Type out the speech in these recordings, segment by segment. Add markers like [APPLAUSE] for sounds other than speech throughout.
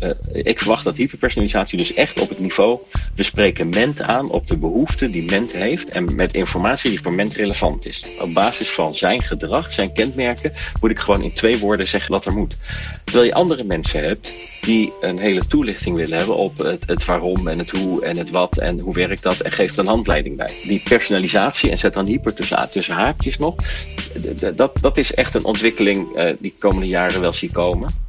uh, ik verwacht dat hyperpersonalisatie dus echt op het niveau. We spreken ment aan op de behoeften die ment heeft. En met informatie die voor ment relevant is. Op basis van zijn gedrag, zijn kenmerken, moet ik gewoon in twee woorden zeggen wat er moet. Terwijl je andere mensen hebt die een hele toelichting willen hebben op het, het waarom en het hoe en het wat en hoe werkt dat en geeft er een handleiding bij. Die personalisatie en zet dan hyper tussen, tussen haakjes nog. Dat, dat is echt een ontwikkeling uh, die komende jaren wel zie komen.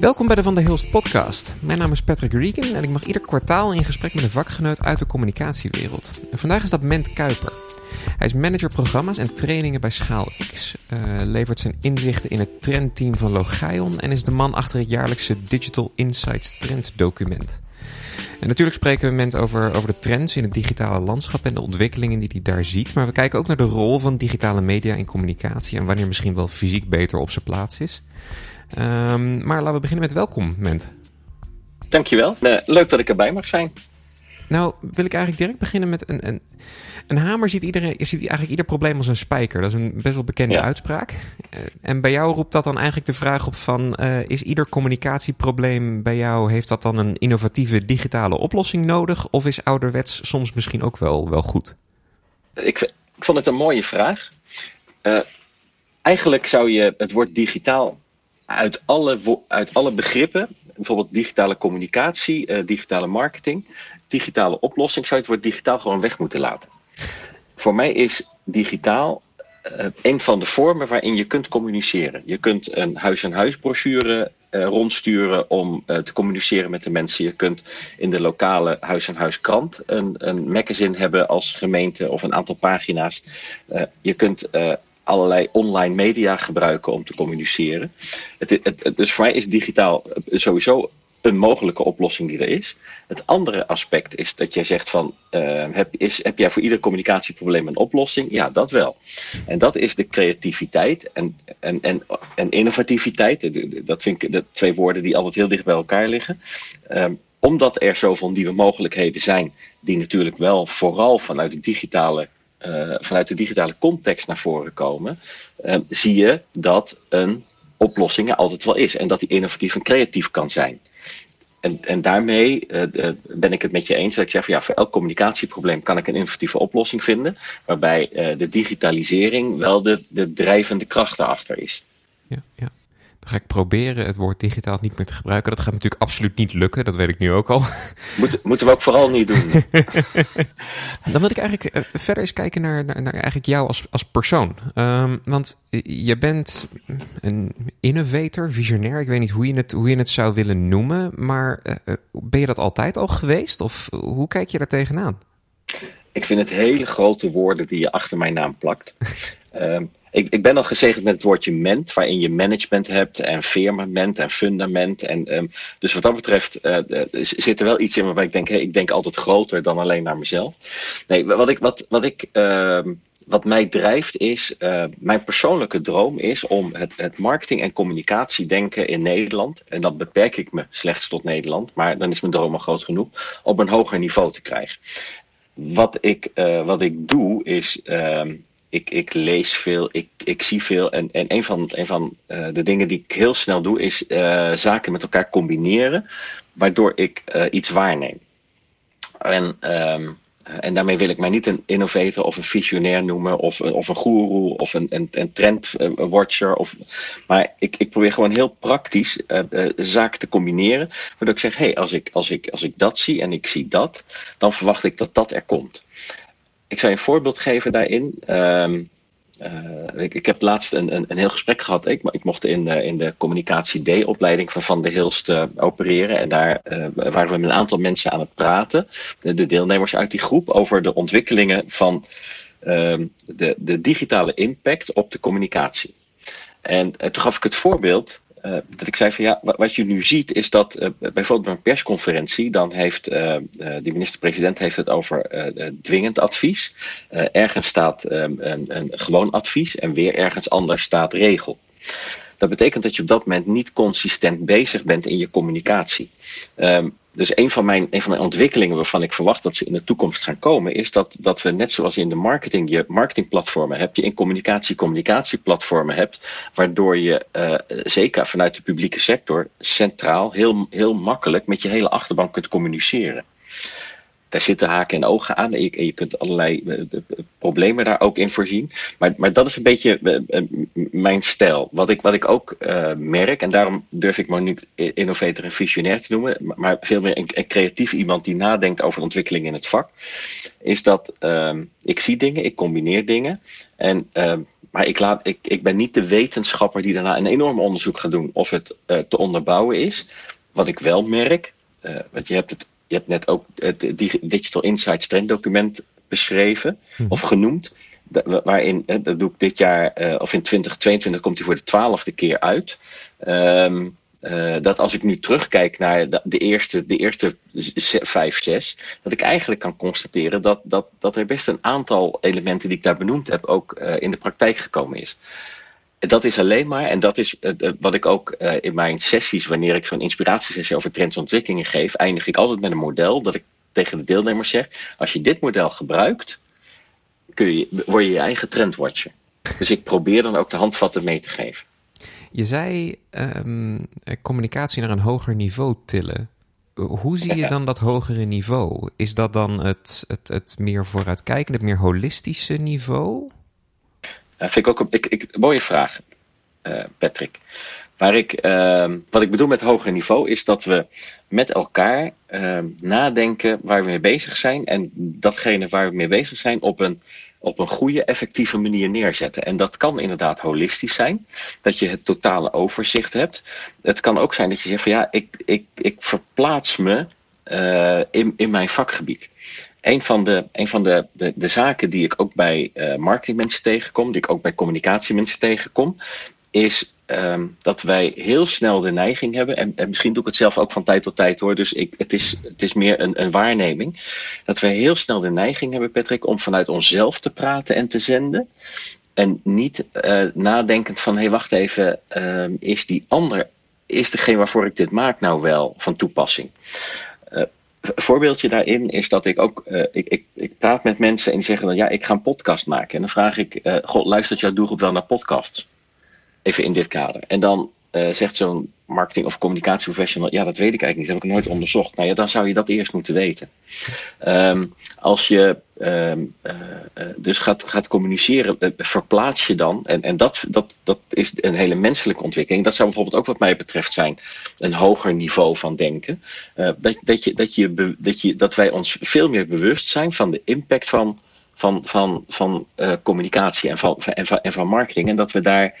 Welkom bij de Van der Hilst podcast. Mijn naam is Patrick Regan en ik mag ieder kwartaal in gesprek met een vakgenoot uit de communicatiewereld. En vandaag is dat Ment Kuiper. Hij is manager programma's en trainingen bij SchaalX, uh, levert zijn inzichten in het trendteam van Logion en is de man achter het jaarlijkse Digital Insights trenddocument. En natuurlijk spreken we met over, over de trends in het digitale landschap en de ontwikkelingen die hij daar ziet. Maar we kijken ook naar de rol van digitale media in communicatie en wanneer misschien wel fysiek beter op zijn plaats is. Um, maar laten we beginnen met welkom, Ment. Dankjewel. Uh, leuk dat ik erbij mag zijn. Nou, wil ik eigenlijk direct beginnen met een, een, een hamer ziet, iedereen, ziet eigenlijk ieder probleem als een spijker. Dat is een best wel bekende uitspraak. Uh, en bij jou roept dat dan eigenlijk de vraag op van, uh, is ieder communicatieprobleem bij jou, heeft dat dan een innovatieve digitale oplossing nodig? Of is ouderwets soms misschien ook wel, wel goed? Ik, ik vond het een mooie vraag. Uh, eigenlijk zou je het woord digitaal uit alle, uit alle begrippen, bijvoorbeeld digitale communicatie, uh, digitale marketing, digitale oplossing, zou je het woord digitaal gewoon weg moeten laten. Voor mij is digitaal uh, een van de vormen waarin je kunt communiceren. Je kunt een huis-aan-huis brochure uh, rondsturen om te communiceren met de mensen. Je kunt in de lokale huis-aan-huis krant een, een magazine hebben als gemeente of een aantal pagina's. je kunt allerlei online media gebruiken om te communiceren. Het, het, dus voor mij is digitaal sowieso een mogelijke oplossing die er is. Het andere aspect is dat jij zegt van, uh, heb, is, heb jij voor ieder communicatieprobleem een oplossing? Ja, dat wel. En dat is de creativiteit en, en, en, en innovativiteit. Dat vind ik de twee woorden die altijd heel dicht bij elkaar liggen. Um, omdat er zoveel nieuwe mogelijkheden zijn, die natuurlijk wel vooral vanuit de digitale uh, vanuit de digitale context naar voren komen, uh, zie je dat een oplossing er altijd wel is en dat die innovatief en creatief kan zijn. En, en daarmee uh, ben ik het met je eens dat ik zeg van ja, voor elk communicatieprobleem kan ik een innovatieve oplossing vinden, waarbij de digitalisering wel de, de drijvende kracht erachter is. Ja, ja. Dan ga ik proberen het woord digitaal niet meer te gebruiken. Dat gaat natuurlijk absoluut niet lukken, dat weet ik nu ook al. [LAUGHS] Moet, moeten we ook vooral niet doen. [LAUGHS] Dan wil ik eigenlijk uh, verder eens kijken naar, naar, naar, eigenlijk jou als, als persoon. Um, want je bent een innovator, visionair. Ik weet niet hoe je het, hoe je het zou willen noemen. Maar uh, ben je dat altijd al geweest? Of hoe kijk je daar tegenaan? Ik vind het hele grote woorden die je achter mijn naam plakt. um, [LAUGHS] ik, ik ben al gezegend met het woordje ment, waarin je management hebt en firmament en fundament. En, um, dus wat dat betreft uh, zit er wel iets in waarbij ik denk, hey, ik denk altijd groter dan alleen naar mezelf. Nee, wat ik, wat, wat ik uh, wat mij drijft is, uh, mijn persoonlijke droom is om het, het marketing- en communicatiedenken in Nederland, en dat beperk ik me slechts tot Nederland, maar dan is mijn droom al groot genoeg, op een hoger niveau te krijgen. Wat ik, wat ik doe is. Uh, ik, ik lees veel, ik, ik zie veel. En, en een van, van uh, de dingen die ik heel snel doe, is uh, zaken met elkaar combineren, waardoor ik uh, iets waarneem. En, um, en daarmee wil ik mij niet een innovator of een visionair noemen, of, of een guru of een trendwatcher. Of, maar ik, ik probeer gewoon heel praktisch zaken te combineren, waardoor ik zeg: hé, hey, als, ik, als, ik, als ik dat zie en ik zie dat, dan verwacht ik dat dat er komt. Ik je een voorbeeld geven daarin. Um, uh, ik, ik, heb laatst een, een, een, heel gesprek gehad. Ik, ik mocht in de, in de communicatie D-opleiding van Van de Hilst uh, opereren. En daar waren we met een aantal mensen aan het praten. De, de deelnemers uit die groep over de ontwikkelingen van ehm, de, de digitale impact op de communicatie. En toen gaf ik het voorbeeld uh, dat ik zei van ja, wat je nu ziet is dat uh, bijvoorbeeld bij een persconferentie, dan heeft uh, de minister-president heeft het over dwingend advies. ergens staat um, een, een gewoon advies en weer ergens anders staat regel. Dat betekent dat je op dat moment niet consistent bezig bent in je communicatie. Um, dus een van, mijn, een van mijn ontwikkelingen waarvan ik verwacht dat ze in de toekomst gaan komen, is dat, dat we net zoals in de marketing je marketingplatformen hebt, je in communicatie communicatieplatformen hebt, waardoor je uh, zeker vanuit de publieke sector centraal heel, heel makkelijk met je hele achterban kunt communiceren daar zitten haken en ogen aan. En je, kunt allerlei uh, problemen daar ook in voorzien. Maar, maar dat is een beetje uh, mijn stijl. Wat ik, wat ik ook merk, en daarom durf ik me niet innovator en visionair te noemen, maar veel meer een, een creatief iemand die nadenkt over ontwikkeling in het vak, is dat ehm, ik zie dingen, ik combineer dingen. En, ehm, maar ik, laat, ik, ik ben niet de wetenschapper die daarna een enorm onderzoek gaat doen of het te onderbouwen is. Wat ik wel merk, want je hebt het je hebt net ook het Digital Insights trenddocument beschreven hm. of genoemd. Waarin, dat doe ik dit jaar, uh, of in 2022 komt hij voor de twaalfde keer uit. Um, uh, dat als ik nu terugkijk naar de, de, eerste, de eerste vijf, zes, dat ik eigenlijk kan constateren dat, dat, dat er best een aantal elementen die ik daar benoemd heb ook uh, in de praktijk gekomen is dat is alleen maar, en dat is uh, wat ik ook uh, in mijn sessies, wanneer ik zo'n inspiratiesessie over trends en ontwikkelingen geef, eindig ik altijd met een model dat ik tegen de deelnemers zeg: als je dit model gebruikt, kun je, word je je eigen trendwatcher. Dus ik probeer dan ook de handvatten mee te geven. Je zei um, communicatie naar een hoger niveau tillen. Hoe zie je dan dat hogere niveau? Is dat dan het, het, het meer vooruitkijkende, het meer holistische niveau? Dat vind ik ook een mooie vraag, uh, Patrick. Waar ik, uh, wat ik bedoel met hoger niveau is dat we met elkaar uh, nadenken waar we mee bezig zijn en datgene waar we mee bezig zijn op een, op een goede, effectieve manier neerzetten. En dat kan inderdaad holistisch zijn, dat je het totale overzicht hebt. Het kan ook zijn dat je zegt van ja, ik, ik, ik verplaats me uh, in, in mijn vakgebied een van de, een van de, de, de zaken die ik ook bij uh, marketingmensen tegenkom, die ik ook bij communicatiemensen tegenkom, is um, dat wij heel snel de neiging hebben, en, en, misschien doe ik het zelf ook van tijd tot tijd hoor, dus ik, het, is, het is meer een, een waarneming, dat wij heel snel de neiging hebben, Patrick, om vanuit onszelf te praten en te zenden. En niet uh, nadenkend van, hé hey, wacht even, uh, is die ander, is degene waarvoor ik dit maak nou wel van toepassing? Voorbeeldje daarin is dat ik ook, uh, ik, ik, ik praat met mensen en die zeggen dan ja, ik ga een podcast maken. En dan vraag ik, uh, god, luistert jouw doelgroep wel naar podcasts? Even in dit kader. En dan uh, zegt zo'n marketing- of communicatieprofessional, ja, dat weet ik eigenlijk niet, dat heb ik nooit onderzocht. Nou ja, dan zou je dat eerst moeten weten. Um, als je um, dus gaat, gaat communiceren, verplaats je dan, en, en dat, dat, dat is een hele menselijke ontwikkeling. Dat zou bijvoorbeeld ook wat mij betreft zijn een hoger niveau van denken. Dat, dat, je, dat, je, dat, je, dat wij ons veel meer bewust zijn van de impact van van, van, van communicatie en van, en, van, en van marketing. En dat we daar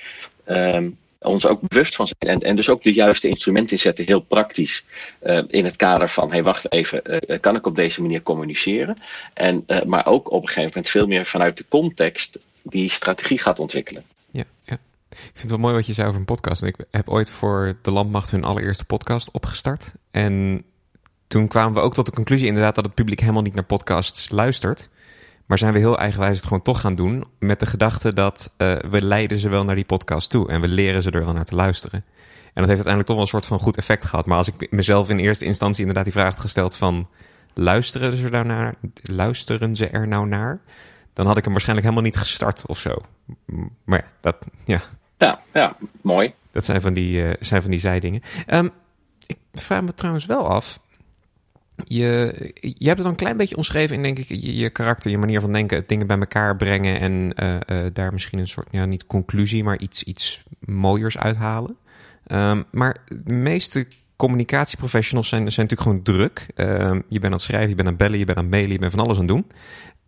um, ons ook bewust van zijn. En, en dus ook de juiste instrumenten inzetten, heel praktisch. Uh, in het kader van, hé, hey, wacht even, uh, kan ik op deze manier communiceren? En, uh, maar ook op een gegeven moment veel meer vanuit de context die strategie gaat ontwikkelen. Ja, ja. Ik vind het wel mooi wat je zei over een podcast. Ik heb ooit voor de Landmacht hun allereerste podcast opgestart. En toen kwamen we ook tot de conclusie inderdaad dat het publiek helemaal niet naar podcasts luistert. Maar zijn we heel eigenwijs het gewoon toch gaan doen met de gedachte dat uh, we leiden ze wel naar die podcast toe en we leren ze er wel naar te luisteren. En dat heeft uiteindelijk toch wel een soort van goed effect gehad. Maar als ik mezelf in eerste instantie inderdaad die vraag had gesteld van luisteren ze, daar naar, luisteren ze er nou naar? Dan had ik hem waarschijnlijk helemaal niet gestart of zo. Maar ja, dat, ja. Ja, ja mooi. Dat zijn van die, uh, zijn van die zijdingen. Um, ik vraag me trouwens wel af, je, je hebt het al een klein beetje omschreven in, denk ik, je, je karakter, je manier van denken, dingen bij elkaar brengen en uh, uh, daar misschien een soort, ja, niet conclusie, maar iets, iets mooiers uithalen. Um, maar de meeste communicatieprofessionals zijn, zijn natuurlijk gewoon druk. Um, je bent aan het schrijven, je bent aan het bellen, je bent aan het mailen, je bent van alles aan het doen.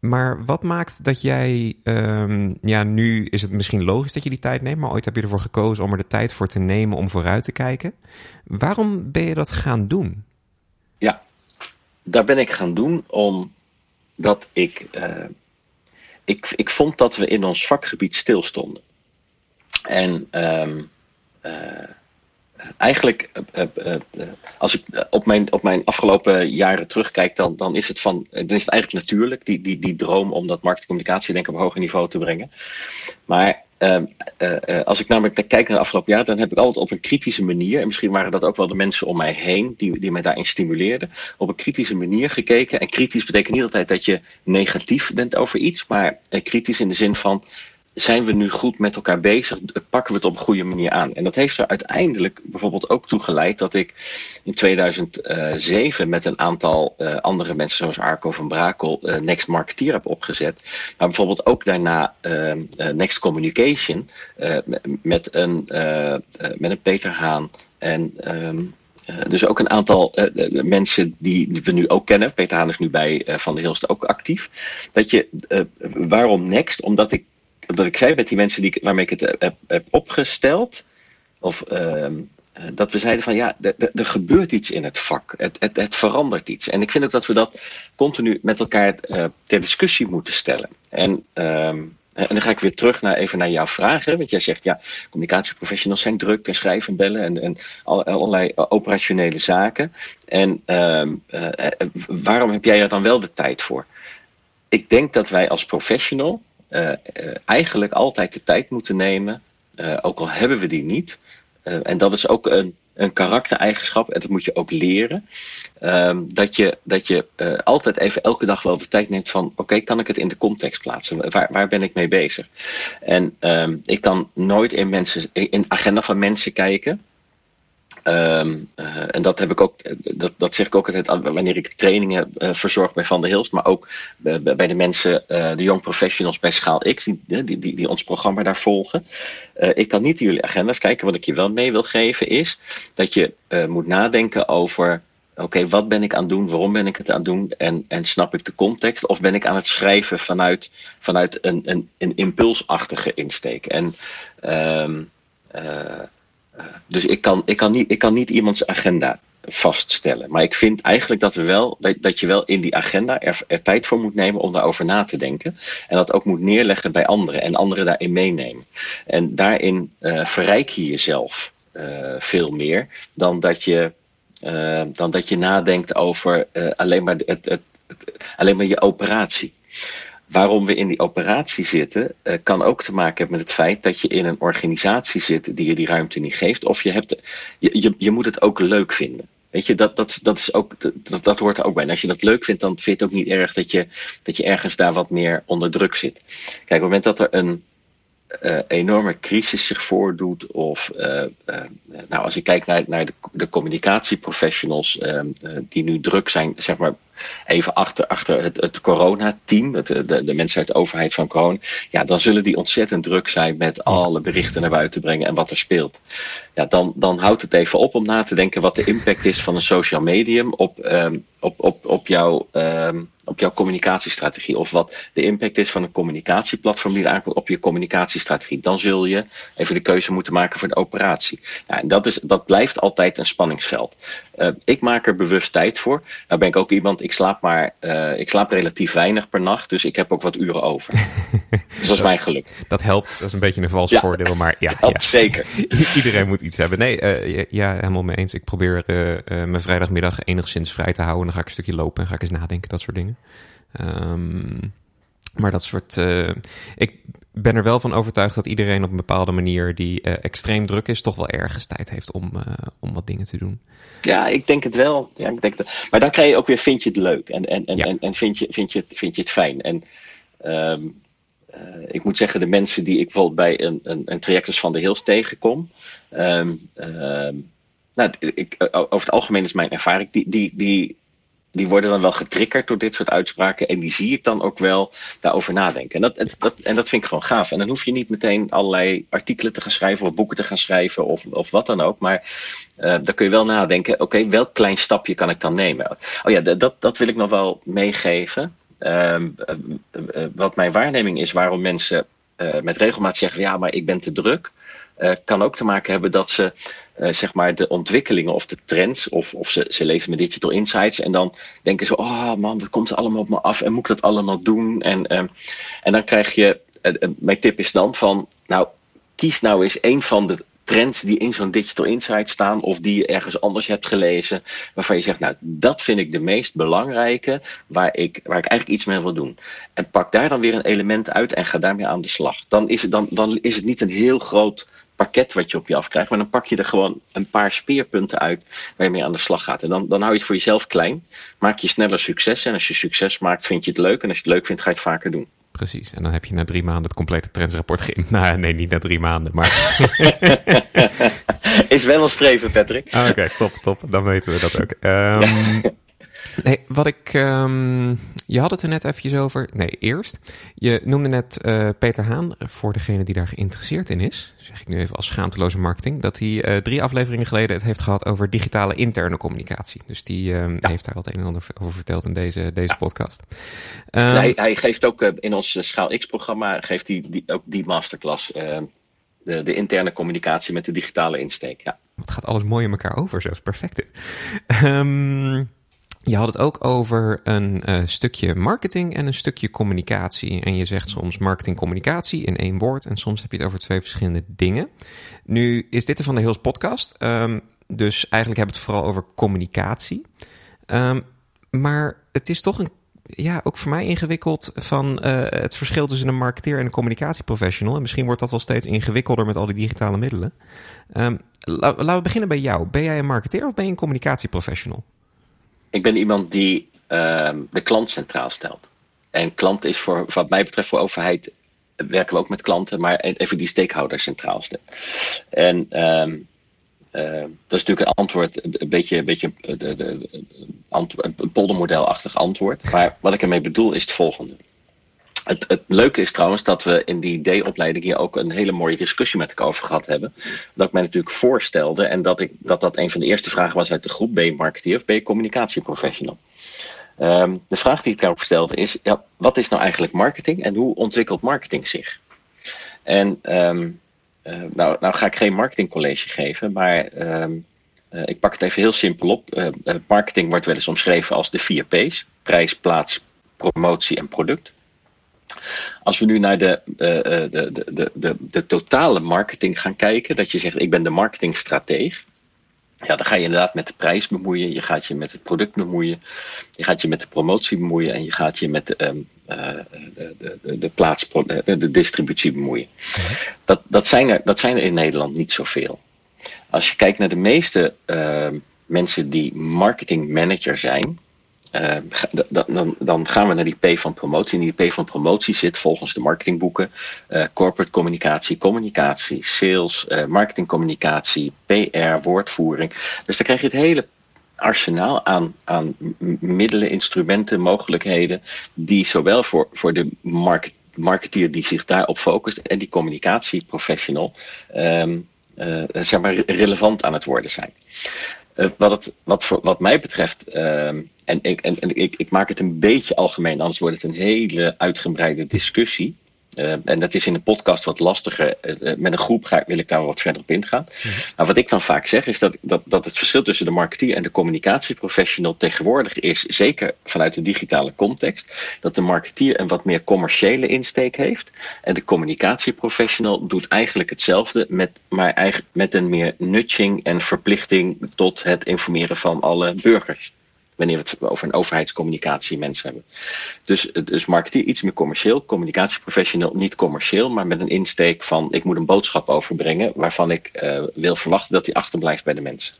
Maar wat maakt dat jij, um, ja, nu is het misschien logisch dat je die tijd neemt, maar ooit heb je ervoor gekozen om er de tijd voor te nemen om vooruit te kijken. Waarom ben je dat gaan doen? Ja, daar ben ik gaan doen omdat ik, uh, ik, ik vond dat we in ons vakgebied stilstonden. En um, uh, eigenlijk, uh, als ik op mijn, op mijn afgelopen jaren terugkijk, dan, dan is het van, dan is eigenlijk natuurlijk, die, die, die droom om dat marketingcommunicatie denk ik op hoger niveau te brengen. Maar Ehm, eh, als ik namelijk kijk naar de afgelopen jaar, dan heb ik altijd op een kritische manier, en misschien waren dat ook wel de mensen om mij heen die, die mij daarin stimuleerden, op een kritische manier gekeken. En kritisch betekent niet altijd dat je negatief bent over iets, maar kritisch in de zin van zijn we nu goed met elkaar bezig? Pakken we het op een goede manier aan? En dat heeft er uiteindelijk bijvoorbeeld ook toe geleid dat ik in 2007 met een aantal uh, andere mensen, zoals Arco van Brakel, uh, Next Marketeer heb opgezet. Maar bijvoorbeeld ook daarna uh, Next Communication met, een, met een Peter Haan en. Um, dus ook een aantal mensen die we nu ook kennen. Peter Haan is nu bij Van der Hilst ook actief. Dat je, waarom Next? Omdat ik dat ik zei met die mensen die, waarmee ik het heb, opgesteld, of uh, dat we zeiden van ja, er gebeurt iets in het vak. Het, het, het, verandert iets. En ik vind ook dat we dat continu met elkaar uh, ter discussie moeten stellen. En, uh, en dan ga ik weer terug naar, even naar jouw vragen. Want jij zegt ja, communicatieprofessionals zijn druk en schrijven en bellen en, en allerlei operationele zaken. En uh, waarom heb jij er dan wel de tijd voor? Ik denk dat wij als professional uh, eigenlijk altijd de tijd moeten nemen, uh, ook al hebben we die niet. en dat is ook een, een karaktereigenschap en dat moet je ook leren. Ehm, dat je, dat je altijd even elke dag wel de tijd neemt van: oké, kan ik het in de context plaatsen? Waar, waar ben ik mee bezig? En um, ik kan nooit in, mensen, in agenda van mensen kijken. Um, uh, en dat heb ik ook, dat, dat zeg ik ook altijd wanneer ik trainingen uh, verzorg bij Van der Hilst, maar ook bij, de mensen, uh, de young professionals bij Schaal X, die, die, die, ons programma daar volgen. ik kan niet in jullie agenda's kijken. Wat ik je wel mee wil geven is dat je moet nadenken over oké, wat ben ik aan het doen? Waarom ben ik het aan het doen? En, en snap ik de context? Of ben ik aan het schrijven vanuit, vanuit een, een, een impulsachtige insteek? En uh, dus ik kan, ik, kan niet, ik kan niet iemands agenda vaststellen. Maar ik vind eigenlijk dat, we wel, dat je wel in die agenda er, tijd voor moet nemen om daarover na te denken. En dat ook moet neerleggen bij anderen en anderen daarin meenemen. En daarin uh, verrijk je jezelf uh, veel meer dan dat je, uh, dan dat je nadenkt over alleen, maar het, het, alleen maar je operatie waarom we in die operatie zitten, uh, kan ook te maken hebben met het feit dat je in een organisatie zit die je die ruimte niet geeft. Of je, hebt, je, je, je moet het ook leuk vinden. Weet je, dat, dat, dat, is ook, dat, dat hoort er ook bij. Als je dat leuk vindt, dan vind je het ook niet erg dat je, dat je ergens daar wat meer onder druk zit. Kijk, op het moment dat er een uh, enorme crisis zich voordoet, of uh, nou, als je kijkt naar, naar de, de communicatieprofessionals die nu druk zijn, zeg maar even achter, achter het, het coronateam, het, de, de mensen uit de overheid van corona, ja, dan zullen die ontzettend druk zijn met alle berichten naar buiten brengen en wat er speelt. Ja, dan, dan houdt het even op om na te denken wat de impact is van een social medium op, um, op, op, op, jouw, um, op jouw communicatiestrategie. Of wat de impact is van een communicatieplatform die aankomt op je communicatiestrategie. Dan zul je even de keuze moeten maken voor de operatie. Ja, en dat, is, dat blijft altijd een spanningsveld. Uh, ik maak er bewust tijd voor. Nou ben ik ook iemand, ik slaap maar, uh, ik slaap relatief weinig per nacht, dus ik heb ook wat uren over. [LAUGHS] dus dat is mijn geluk. Dat helpt, dat is een beetje een vals ja, voordeel, maar ja. [LAUGHS] ja. Zeker. [LAUGHS] Iedereen moet iets hebben. Nee, uh, ja, helemaal mee eens. Ik probeer mijn vrijdagmiddag enigszins vrij te houden. Dan ga ik een stukje lopen en ga ik eens nadenken, dat soort dingen. Um, maar dat soort. Ik ben er wel van overtuigd dat iedereen op een bepaalde manier die uh, extreem druk is, toch wel ergens tijd heeft om, uh, om wat dingen te doen. Ja, ik denk het wel. Ja, ik denk het, maar dan krijg je ook weer, vind je het leuk en, en, en, ja. en, en, vind, je, vind, je het, vind je het fijn. En um, ik moet zeggen, de mensen die ik bijvoorbeeld bij een, een, een trajectus van de Hills tegenkom. Um, um, nou, ik, over het algemeen is mijn ervaring, die, die, die die worden dan wel getriggerd door dit soort uitspraken. En die zie ik dan ook wel daarover nadenken. En dat, dat, en dat vind ik gewoon gaaf. En dan hoef je niet meteen allerlei artikelen te gaan schrijven of boeken te gaan schrijven of, of wat dan ook. Maar uh, dan kun je wel nadenken, oké, welk klein stapje kan ik dan nemen? Oh ja, dat, dat wil ik nog wel meegeven. Uh, uh, wat mijn waarneming is, waarom mensen met regelmaat zeggen, ja, maar ik ben te druk. kan ook te maken hebben dat ze uh, zeg maar de ontwikkelingen of de trends. Of, of ze, ze lezen met Digital Insights. En dan denken ze: oh man, wat komt allemaal op me af? En moet ik dat allemaal doen? En, uh, en dan krijg je. Uh, mijn tip is dan van: nou, kies nou eens een van de trends die in zo'n Digital Insight staan of die je ergens anders hebt gelezen, waarvan je zegt, nou, dat vind ik de meest belangrijke waar ik, waar ik eigenlijk iets mee wil doen. En pak daar dan weer een element uit en ga daarmee aan de slag. Dan is het, dan, dan is het niet een heel groot pakket wat je op je afkrijgt. Maar dan pak je er gewoon een paar speerpunten uit waar je mee aan de slag gaat. En dan, dan hou je het voor jezelf klein. Maak je sneller succes. En als je succes maakt, vind je het leuk. En als je het leuk vindt, ga je het vaker doen. Precies. En dan heb je na drie maanden het complete trendsrapport geïnd. [LAUGHS] Nou, nee, niet na drie maanden, maar... [LAUGHS] Is wel een streven, Patrick. Ah, oké, top, top. Dan weten we dat ook. Um, [LAUGHS] Nee, wat ik. Um, je had het er net eventjes over. Nee, eerst. Je noemde net uh, Peter Haan, voor degene die daar geïnteresseerd in is. Zeg ik nu even als schaamteloze marketing. Dat hij uh, drie afleveringen geleden het heeft gehad over digitale interne communicatie. Dus die um, ja. heeft daar al het een en ander over verteld in deze, deze ja. podcast. Um, hij, hij, geeft ook uh, in ons Schaal X-programma geeft hij die, ook die masterclass. De, de, interne communicatie met de digitale insteek. Ja. Het gaat alles mooi in elkaar over, is perfect. Um, je had het ook over een uh, stukje marketing en een stukje communicatie. En je zegt soms marketing-communicatie in één woord. En soms heb je het over twee verschillende dingen. Nu is dit de Van de Hills podcast. Um, dus eigenlijk hebben we het vooral over communicatie. Um, maar het is toch een, ja, ook voor mij ingewikkeld van uh, het verschil tussen een marketeer en een communicatieprofessional. En misschien wordt dat wel steeds ingewikkelder met al die digitale middelen. Um, la, laten we beginnen bij jou. Ben jij een marketeer of ben je een communicatieprofessional? Ik ben iemand die uh, de klant centraal stelt. En klant is voor, wat mij betreft voor overheid, werken we ook met klanten, maar even die stakeholder centraal stelt. En um, uh, dat is natuurlijk een antwoord, een beetje, een, beetje de, de, de, een poldermodelachtig antwoord. Maar wat ik ermee bedoel is het volgende. Het, het, leuke is trouwens dat we in die D-opleiding hier ook een hele mooie discussie met elkaar over gehad hebben. Dat ik mij natuurlijk voorstelde en dat ik, dat, dat een van de eerste vragen was uit de groep: marketeer of ben je communicatieprofessional? Um, de vraag die ik daarop stelde is: ja, wat is nou eigenlijk marketing en hoe ontwikkelt marketing zich? En um, nou, nou ga ik geen marketingcollege geven, maar um, uh, ik pak het even heel simpel op. Uh, marketing wordt wel eens omschreven als de vier P's: prijs, plaats, promotie en product. Als we nu naar de, uh, de, de, de, de, de totale marketing gaan kijken, dat je zegt ik ben de marketingstrateeg. Ja, dan ga je inderdaad met de prijs bemoeien, je gaat je met het product bemoeien, je gaat je met de promotie bemoeien en je gaat je met de, um, uh, de, de, de, plaats, de distributie bemoeien. Dat, dat, zijn er, dat zijn er in Nederland niet zoveel. Als je kijkt naar de meeste uh, mensen die marketing manager zijn, uh, dan, dan, gaan we naar die P van promotie. En die P van promotie zit volgens de marketingboeken uh, corporate communicatie, communicatie, sales, uh, marketingcommunicatie, PR, woordvoering. Dus dan krijg je het hele arsenaal aan, aan middelen, instrumenten, mogelijkheden, die zowel voor, voor de market, marketeer die zich daarop focust en die communicatieprofessional um, zeg maar relevant aan het worden zijn. Wat, het, wat, voor, wat mij betreft, uh, en, ik, en, en ik, ik, maak het een beetje algemeen, anders wordt het een hele uitgebreide discussie. Uh, en dat is in een podcast wat lastiger. Uh, met een groep ga, wil ik daar wat verder op ingaan. Mm -hmm. Maar wat ik dan vaak zeg is dat, dat, dat het verschil tussen de marketeer en de communicatieprofessional tegenwoordig is, zeker vanuit de digitale context, dat de marketeer een wat meer commerciële insteek heeft. En de communicatieprofessional doet eigenlijk hetzelfde, met, maar eigenlijk met een meer nudging en verplichting tot het informeren van alle burgers wanneer we het over een overheidscommunicatie mensen hebben. Dus, dus marketeer iets meer commercieel, communicatieprofessional niet commercieel, maar met een insteek van ik moet een boodschap overbrengen waarvan ik uh, wil verwachten dat die achterblijft bij de mensen.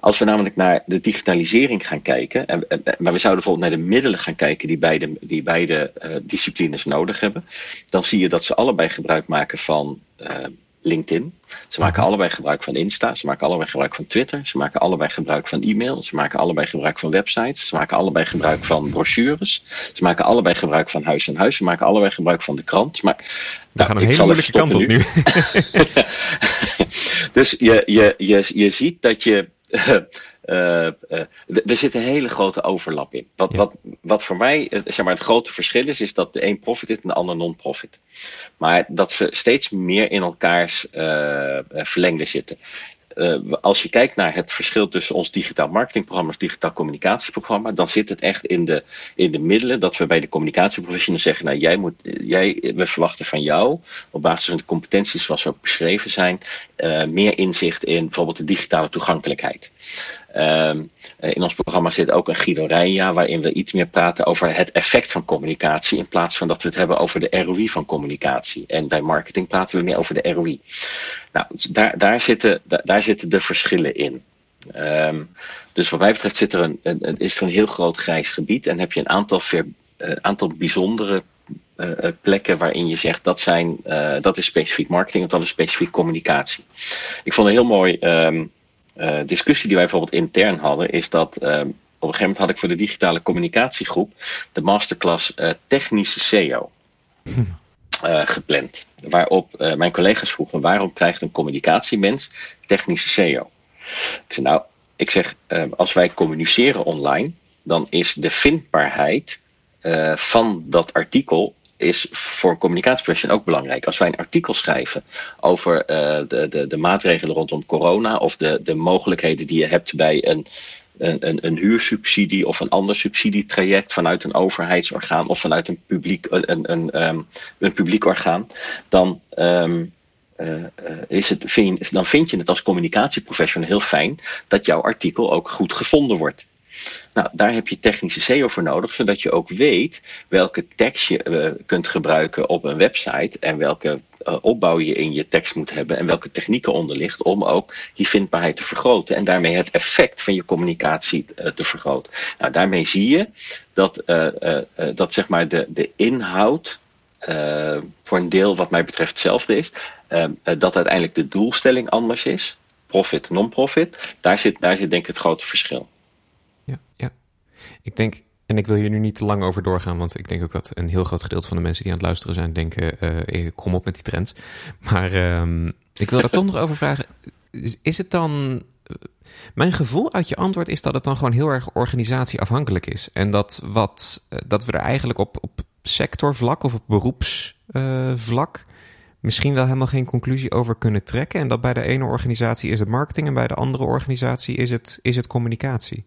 Als we namelijk naar de digitalisering gaan kijken, en, maar we zouden bijvoorbeeld naar de middelen gaan kijken die beide, die beide uh, disciplines nodig hebben, dan zie je dat ze allebei gebruik maken van uh, LinkedIn. Ze maken allebei gebruik van Insta, ze maken allebei gebruik van Twitter, ze maken allebei gebruik van e-mail, ze maken allebei gebruik van websites, ze maken allebei gebruik van brochures, ze maken allebei gebruik van huis en huis, ze maken allebei gebruik van de krant. Maar, We nou, gaan een hele moeilijke kant op nu. nu. [LAUGHS] [LAUGHS] dus je, je, je, je ziet dat je [LAUGHS] er zit een hele grote overlap in. Wat, ja. wat, wat voor mij zeg maar, het grote verschil is, is dat de een profit is en de ander non-profit. Maar dat ze steeds meer in elkaars verlengde zitten. als je kijkt naar het verschil tussen ons digitaal marketingprogramma en digitaal communicatieprogramma, dan zit het echt in de, in de middelen dat we bij de communicatieprofessionals zeggen, nou jij moet, jij, we verwachten van jou, op basis van de competenties zoals ook beschreven zijn, meer inzicht in bijvoorbeeld de digitale toegankelijkheid. Ehm, in ons programma zit ook een Guido Rijnja, waarin we iets meer praten over het effect van communicatie, in plaats van dat we het hebben over de ROI van communicatie. En bij marketing praten we meer over de ROI. Nou, daar, daar, zitten, daar, zitten de verschillen in. Ehm, dus wat mij betreft zit er een, een, is er een heel groot grijs gebied en heb je een aantal, ver, uh, aantal bijzondere uh, plekken waarin je zegt dat, zijn, dat is specifiek marketing en dat is specifiek communicatie. Ik vond een heel mooi um, discussie die wij bijvoorbeeld intern hadden, is dat um, op een gegeven moment had ik voor de digitale communicatiegroep de masterclass technische SEO. Hm. Gepland. Waarop mijn collega's vroegen: waarom krijgt een communicatiemens technische SEO? Ik zeg nou, ik zeg, uh, als wij communiceren online, dan is de vindbaarheid van dat artikel is voor een communicatieprofessional ook belangrijk. Als wij een artikel schrijven over de, de, de maatregelen rondom corona of de, de mogelijkheden die je hebt bij een een, een, een, huursubsidie of een ander subsidietraject vanuit een overheidsorgaan of vanuit een publiek, een, een, um, een publiek orgaan, dan, um, uh, is het, vind, dan vind je het als communicatieprofessional heel fijn dat jouw artikel ook goed gevonden wordt. Nou, daar heb je technische SEO voor nodig, zodat je ook weet welke tekst je uh, kunt gebruiken op een website en welke uh, opbouw je in je tekst moet hebben en welke technieken onder ligt om ook die vindbaarheid te vergroten en daarmee het effect van je communicatie uh, te vergroten. Nou, daarmee zie je dat, dat zeg maar de, de inhoud voor een deel wat mij betreft hetzelfde is, dat uiteindelijk de doelstelling anders is, profit, non-profit, daar zit, daar zit denk ik het grote verschil. Ik denk, en ik wil hier nu niet te lang over doorgaan, want ik denk ook dat een heel groot gedeelte van de mensen die aan het luisteren zijn denken, uh, kom op met die trends. Maar uh, ik wil daar toch nog over vragen. Is, het dan. Mijn gevoel uit je antwoord is dat het dan gewoon heel erg organisatieafhankelijk is. En dat, wat, eh, dat we er eigenlijk op, op sectorvlak of op beroepsvlak misschien wel helemaal geen conclusie over kunnen trekken. En dat bij de ene organisatie is het marketing en bij de andere organisatie is het, is het communicatie.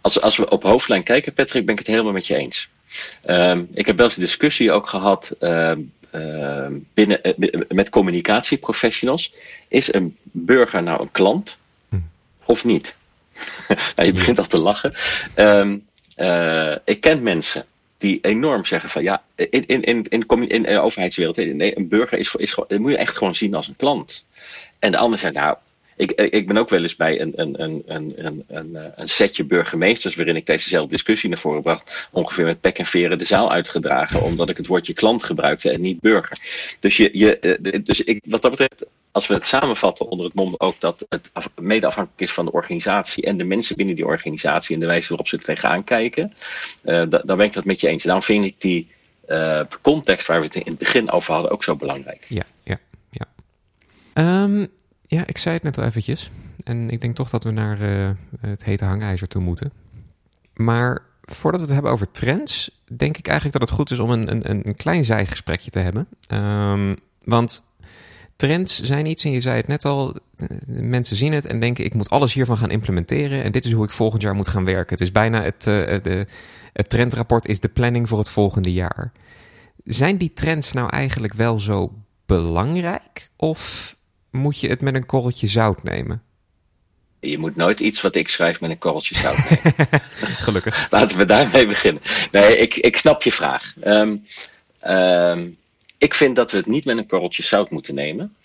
Als, als we op hoofdlijn kijken, Patrick, ben ik het helemaal met je eens. Um, ik heb wel eens een discussie ook gehad um, uh, binnen, uh, met communicatieprofessionals. Is een burger nou een klant hm. of niet? [LAUGHS] nou, je begint al te lachen. Um, uh, ik ken mensen die enorm zeggen van ja, in, in, in, in, in de overheidswereld, nee, een burger is, is, is, moet je echt gewoon zien als een klant. En de ander zegt, nou, ik, ik ben ook wel eens bij een, een, een, een, een, een setje burgemeesters waarin ik dezezelfde discussie naar voren bracht, ongeveer met pek en veren de zaal uitgedragen, omdat ik het woordje klant gebruikte en niet burger. Dus, je, je, eh, dus ik, wat dat betreft, als we het samenvatten onder het mom ook dat het mede afhankelijk is van de organisatie en de mensen binnen die organisatie en de wijze waarop ze er tegenaan kijken, uh, dan ben ik dat met je eens. Daarom vind ik die context waar we het in het begin over hadden ook zo belangrijk. Ja, ja, ja. Um, ja, ik zei het net al eventjes. En ik denk toch dat we naar uh, het hete hangijzer toe moeten. Maar voordat we het hebben over trends, denk ik eigenlijk dat het goed is om een, een, een klein zijgesprekje te hebben. Um, want trends zijn iets, en je zei het net al, mensen zien het en denken: ik moet alles hiervan gaan implementeren. En dit is hoe ik volgend jaar moet gaan werken. Het is bijna het, de, het trendrapport is de planning voor het volgende jaar. Zijn die trends nou eigenlijk wel zo belangrijk? Of moet je het met een korreltje zout nemen? Je moet nooit iets wat ik schrijf met een korreltje zout nemen. [LAUGHS] Gelukkig. [LAUGHS] Laten we daarmee beginnen. Nee, ik, ik snap je vraag. Um, um, ik vind dat we het niet met een korreltje zout moeten nemen.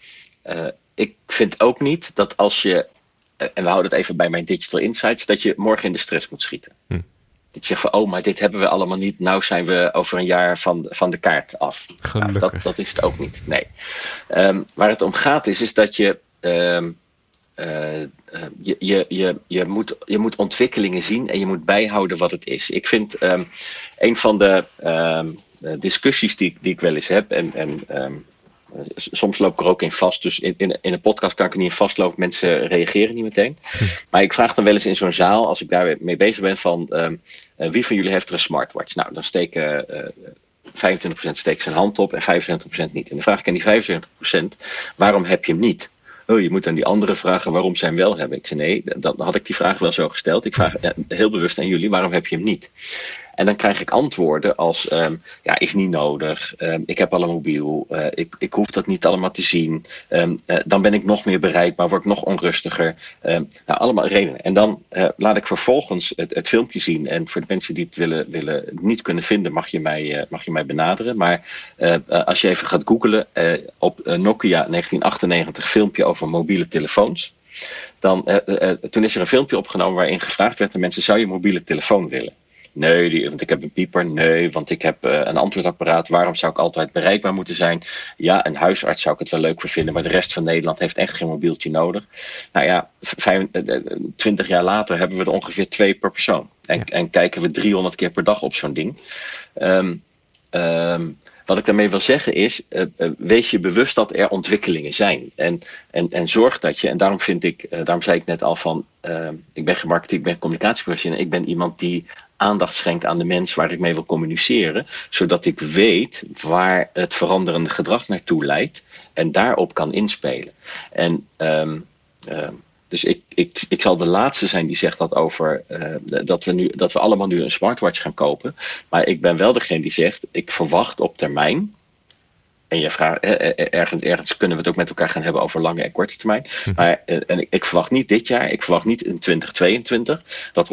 Uh, ik vind ook niet dat als je, uh, en we houden het even bij mijn digital insights, dat je morgen in de stress moet schieten. Hm. Dat je zegt van, oh, maar dit hebben we allemaal niet. Nou zijn we over een jaar van, van de kaart af. Nou, dat, dat is het ook niet. Nee. Um, waar het om gaat is, is dat je, um, uh, je, je, je, je, moet, je moet ontwikkelingen zien en je moet bijhouden wat het is. Ik vind um, een van de discussies die, die ik wel eens heb, en, en soms loop ik er ook in vast. Dus in, in, in een podcast kan ik er niet in vastlopen. Mensen reageren niet meteen. [LAUGHS] Maar ik vraag dan wel eens in zo'n zaal, als ik daar mee bezig ben, van um, uh, wie van jullie heeft er een smartwatch? Nou, dan steken uh, 25% steekt zijn hand op en 25% niet. En dan vraag ik aan die 25%, waarom heb je hem niet? oh, je moet aan die anderen vragen waarom zij hem wel hebben. Ik zei, nee, dan had ik die vraag wel zo gesteld. Ik vraag [LAUGHS] heel bewust aan jullie, waarom heb je hem niet? En dan krijg ik antwoorden als: um, ja, is niet nodig. Um, ik heb al een mobiel. Uh, ik, ik hoef dat niet allemaal te zien. Um, uh, dan ben ik nog meer bereikbaar, word ik nog onrustiger. nou, allemaal redenen. En dan uh, laat ik vervolgens het, het, filmpje zien. En voor de mensen die het willen, willen niet kunnen vinden, mag je mij, mag je mij benaderen. Maar als je even gaat googlen op Nokia 1998 filmpje over mobiele telefoons. Dan, toen is er een filmpje opgenomen waarin gevraagd werd aan mensen: zou je mobiele telefoon willen? Nee, die, want ik heb een pieper. Nee, want ik heb uh, een antwoordapparaat. Waarom zou ik altijd bereikbaar moeten zijn? Ja, een huisarts zou ik het wel leuk voor vinden, maar de rest van Nederland heeft echt geen mobieltje nodig. Nou ja, 20 jaar later hebben we er ongeveer twee per persoon. En, ja. en kijken we 300 keer per dag op zo'n ding. Um, um, wat ik daarmee wil zeggen is, uh, uh, wees je bewust dat er ontwikkelingen zijn. En, en, en zorg dat je, en daarom vind ik, uh, daarom zei ik net al van, ik ben gemarketeerd, ik ben communicatieprofessional, ik ben iemand die aandacht schenkt aan de mens waar ik mee wil communiceren, zodat ik weet waar het veranderende gedrag naartoe leidt en daarop kan inspelen. En um, uh, dus ik, ik, ik zal de laatste zijn die zegt dat over uh, dat, we nu, dat we allemaal nu een smartwatch gaan kopen. Maar ik ben wel degene die zegt, ik verwacht op termijn, en je vraagt, ergens, ergens kunnen we het ook met elkaar gaan hebben over lange en korte termijn. Hm. Maar en ik, ik, verwacht niet dit jaar, ik verwacht niet in 2022 dat 100%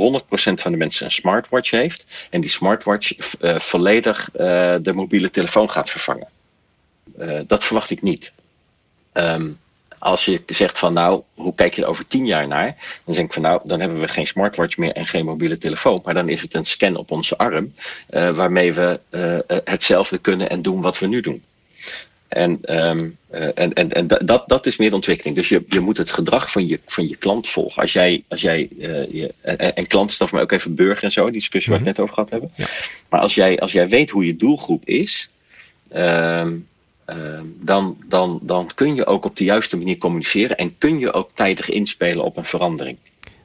van de mensen een smartwatch heeft. En die smartwatch uh, volledig uh, de mobiele telefoon gaat vervangen. Uh, dat verwacht ik niet. Um, als je zegt van nou, hoe kijk je er over tien jaar naar? Dan denk ik van nou, dan hebben we geen smartwatch meer en geen mobiele telefoon. Maar dan is het een scan op onze arm uh, waarmee we uh, hetzelfde kunnen en doen wat we nu doen. En, um, uh, en, en, en dat, dat is meer ontwikkeling. Dus je, je moet het gedrag van je, van je klant volgen. Als jij, als jij uh, je, en, en klant is mij ook even burger en zo, die discussie waar we het net over gehad hebben. Ja. Maar als jij, als jij weet hoe je doelgroep is, um, uh, dan, dan, dan kun je ook op de juiste manier communiceren en kun je ook tijdig inspelen op een verandering.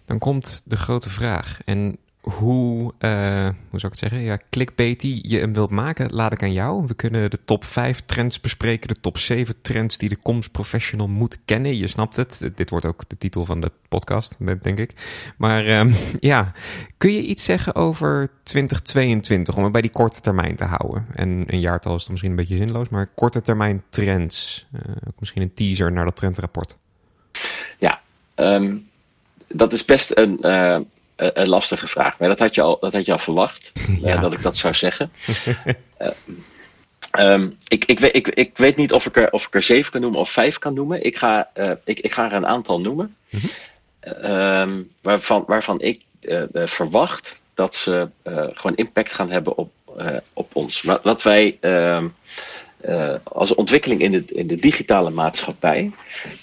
Dan komt de grote vraag. En hoe, uh, hoe zou ik het zeggen? Ja, clickbaity je hem wilt maken, laat ik aan jou. We kunnen de top 5 trends bespreken, de top 7 trends die de comms professional moet kennen. Je snapt het. Dit wordt ook de titel van de podcast, denk ik. Maar um, [LAUGHS] ja, kun je iets zeggen over 2022 om het bij die korte termijn te houden? En een jaartal is dan misschien een beetje zinloos, maar korte termijn trends. Uh, misschien een teaser naar dat trendrapport. Ja, um, dat is best een. Uh, een lastige vraag. Maar dat had je al, dat had je al verwacht, [LAUGHS] ja. uh, dat ik dat zou zeggen. uh, [LAUGHS] um, ik, ik, ik, ik, weet niet of ik, er, of ik er zeven kan noemen of vijf kan noemen. Ik ga, ik, ik ga er een aantal noemen. Mm -hmm. um, waarvan, waarvan ik verwacht dat ze gewoon impact gaan hebben op, op ons. Wat wij. Um, uh, als ontwikkeling in de, in de digitale maatschappij,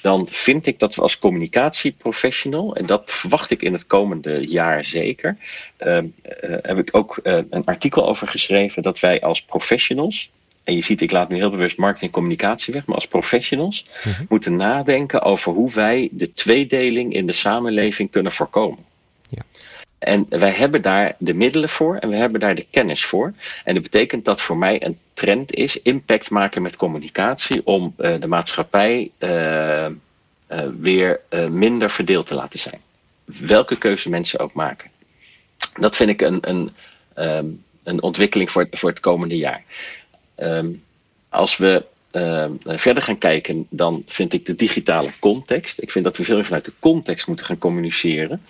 dan vind ik dat we als communicatieprofessional, en dat verwacht ik in het komende jaar zeker, uh, uh, heb ik ook een artikel over geschreven dat wij als professionals, en je ziet, ik laat nu heel bewust marketing en communicatie weg, maar als professionals. Mhm. moeten nadenken over hoe wij de tweedeling in de samenleving kunnen voorkomen. En wij hebben daar de middelen voor en we hebben daar de kennis voor. En dat betekent dat voor mij een trend is impact maken met communicatie om uh, de maatschappij uh, uh, weer minder verdeeld te laten zijn. Welke keuze mensen ook maken. Dat vind ik een, een, um, een ontwikkeling voor, voor het komende jaar. Um, als we uh, verder gaan kijken, dan vind ik de digitale context. Ik vind dat we veel meer vanuit de context moeten gaan communiceren.